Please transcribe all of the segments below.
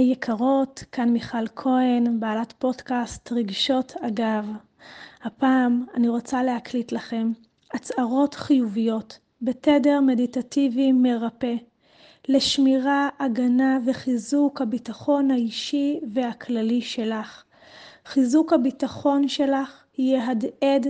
יקרות, כאן מיכל כהן, בעלת פודקאסט רגשות אגב. הפעם אני רוצה להקליט לכם הצהרות חיוביות בתדר מדיטטיבי מרפא לשמירה, הגנה וחיזוק הביטחון האישי והכללי שלך. חיזוק הביטחון שלך יהדהד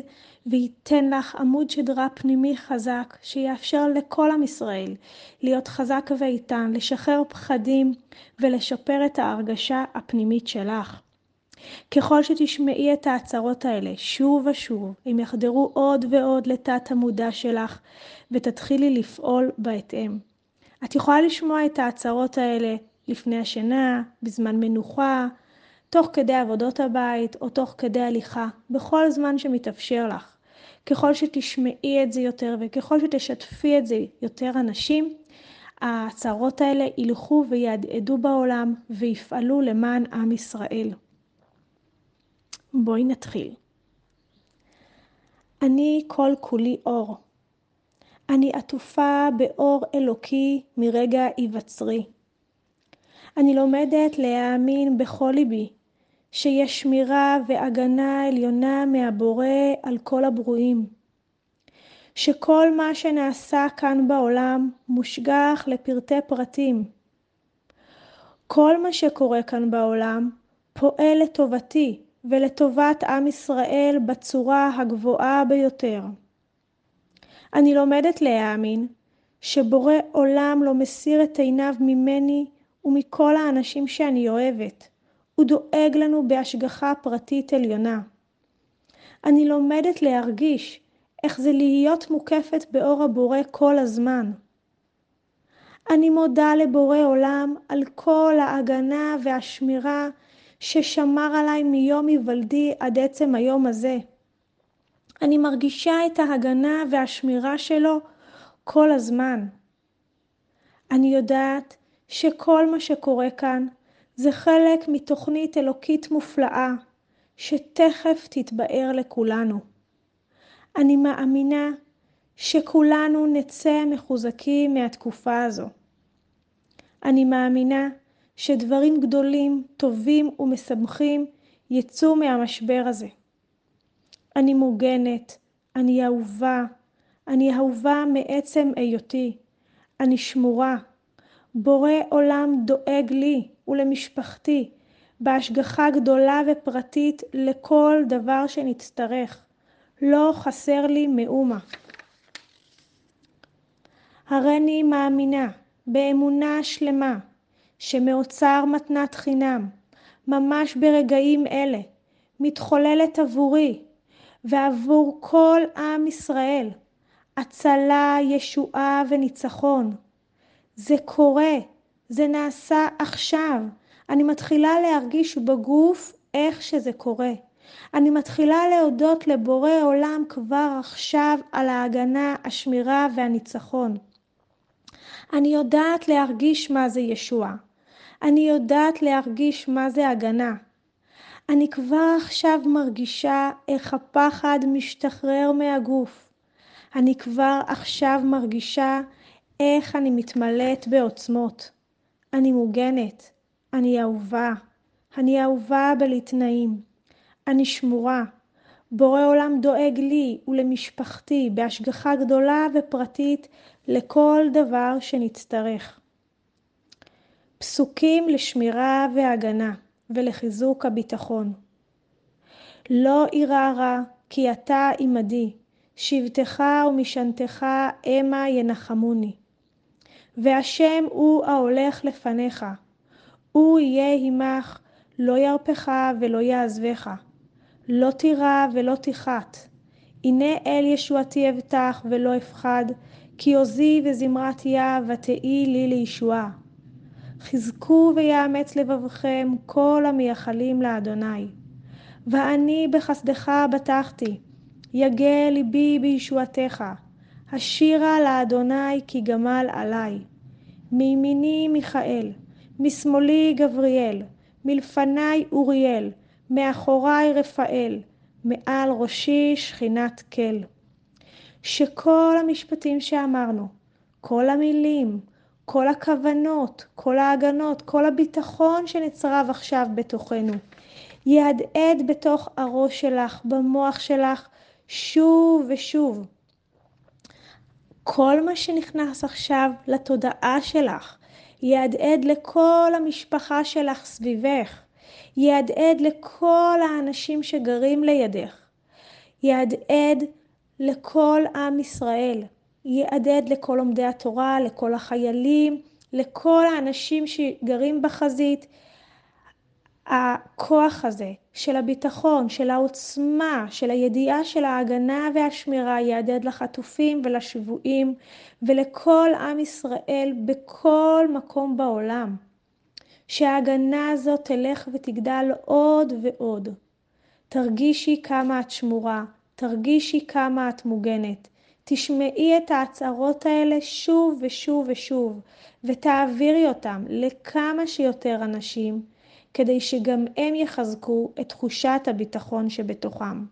וייתן לך עמוד שדרה פנימי חזק שיאפשר לכל עם ישראל להיות חזק ואיתן, לשחרר פחדים ולשפר את ההרגשה הפנימית שלך. ככל שתשמעי את ההצהרות האלה שוב ושוב, הם יחדרו עוד ועוד לתת המודע שלך ותתחילי לפעול בהתאם. את יכולה לשמוע את ההצהרות האלה לפני השינה, בזמן מנוחה, תוך כדי עבודות הבית או תוך כדי הליכה, בכל זמן שמתאפשר לך. ככל שתשמעי את זה יותר וככל שתשתפי את זה יותר אנשים, ההצהרות האלה ילכו ויהדהדו בעולם ויפעלו למען עם ישראל. בואי נתחיל. אני כל כולי אור. אני עטופה באור אלוקי מרגע היווצרי. אני לומדת להאמין בכל ליבי שיש שמירה והגנה עליונה מהבורא על כל הברואים. שכל מה שנעשה כאן בעולם מושגח לפרטי פרטים. כל מה שקורה כאן בעולם פועל לטובתי ולטובת עם ישראל בצורה הגבוהה ביותר. אני לומדת להאמין שבורא עולם לא מסיר את עיניו ממני ומכל האנשים שאני אוהבת. הוא דואג לנו בהשגחה פרטית עליונה. אני לומדת להרגיש איך זה להיות מוקפת באור הבורא כל הזמן. אני מודה לבורא עולם על כל ההגנה והשמירה ששמר עליי מיום היוולדי עד עצם היום הזה. אני מרגישה את ההגנה והשמירה שלו כל הזמן. אני יודעת שכל מה שקורה כאן זה חלק מתוכנית אלוקית מופלאה שתכף תתבאר לכולנו. אני מאמינה שכולנו נצא מחוזקים מהתקופה הזו. אני מאמינה שדברים גדולים, טובים ומשמחים יצאו מהמשבר הזה. אני מוגנת, אני אהובה, אני אהובה מעצם היותי, אני שמורה. בורא עולם דואג לי ולמשפחתי בהשגחה גדולה ופרטית לכל דבר שנצטרך. לא חסר לי מאומה. הריני מאמינה באמונה שלמה שמאוצר מתנת חינם, ממש ברגעים אלה, מתחוללת עבורי ועבור כל עם ישראל, הצלה, ישועה וניצחון. זה קורה, זה נעשה עכשיו. אני מתחילה להרגיש בגוף איך שזה קורה. אני מתחילה להודות לבורא עולם כבר עכשיו על ההגנה, השמירה והניצחון. אני יודעת להרגיש מה זה ישועה. אני יודעת להרגיש מה זה הגנה. אני כבר עכשיו מרגישה איך הפחד משתחרר מהגוף. אני כבר עכשיו מרגישה איך אני מתמלאת בעוצמות. אני מוגנת, אני אהובה, אני אהובה בלי תנאים. אני שמורה. בורא עולם דואג לי ולמשפחתי בהשגחה גדולה ופרטית לכל דבר שנצטרך. פסוקים לשמירה והגנה ולחיזוק הביטחון. לא אירע רע כי אתה עמדי, שבטך ומשענתך המה ינחמוני. והשם הוא ההולך לפניך, הוא יהיה עמך, לא ירפך ולא יעזבך. לא תירא ולא תחת. הנה אל ישועתי אבטח ולא אפחד, כי עוזי וזמרת יהב ותהי לי לישועה. חזקו ויאמץ לבבכם כל המייחלים לאדוני. ואני בחסדך בטחתי, יגע ליבי בישועתך. השירה לאדוני כי גמל עלי. מימיני מיכאל, משמאלי גבריאל, מלפני אוריאל, מאחורי רפאל, מעל ראשי שכינת כל. שכל המשפטים שאמרנו, כל המילים, כל הכוונות, כל ההגנות, כל הביטחון שנצרב עכשיו בתוכנו. יהדהד בתוך הראש שלך, במוח שלך, שוב ושוב. כל מה שנכנס עכשיו לתודעה שלך, יהדהד לכל המשפחה שלך סביבך, יהדהד לכל האנשים שגרים לידך, יהדהד לכל עם ישראל, יהדהד לכל לומדי התורה, לכל החיילים, לכל האנשים שגרים בחזית. הכוח הזה של הביטחון, של העוצמה, של הידיעה של ההגנה והשמירה יהדהד לחטופים ולשבויים ולכל עם ישראל בכל מקום בעולם. שההגנה הזאת תלך ותגדל עוד ועוד. תרגישי כמה את שמורה, תרגישי כמה את מוגנת. תשמעי את ההצהרות האלה שוב ושוב ושוב, ותעבירי אותם לכמה שיותר אנשים, כדי שגם הם יחזקו את תחושת הביטחון שבתוכם.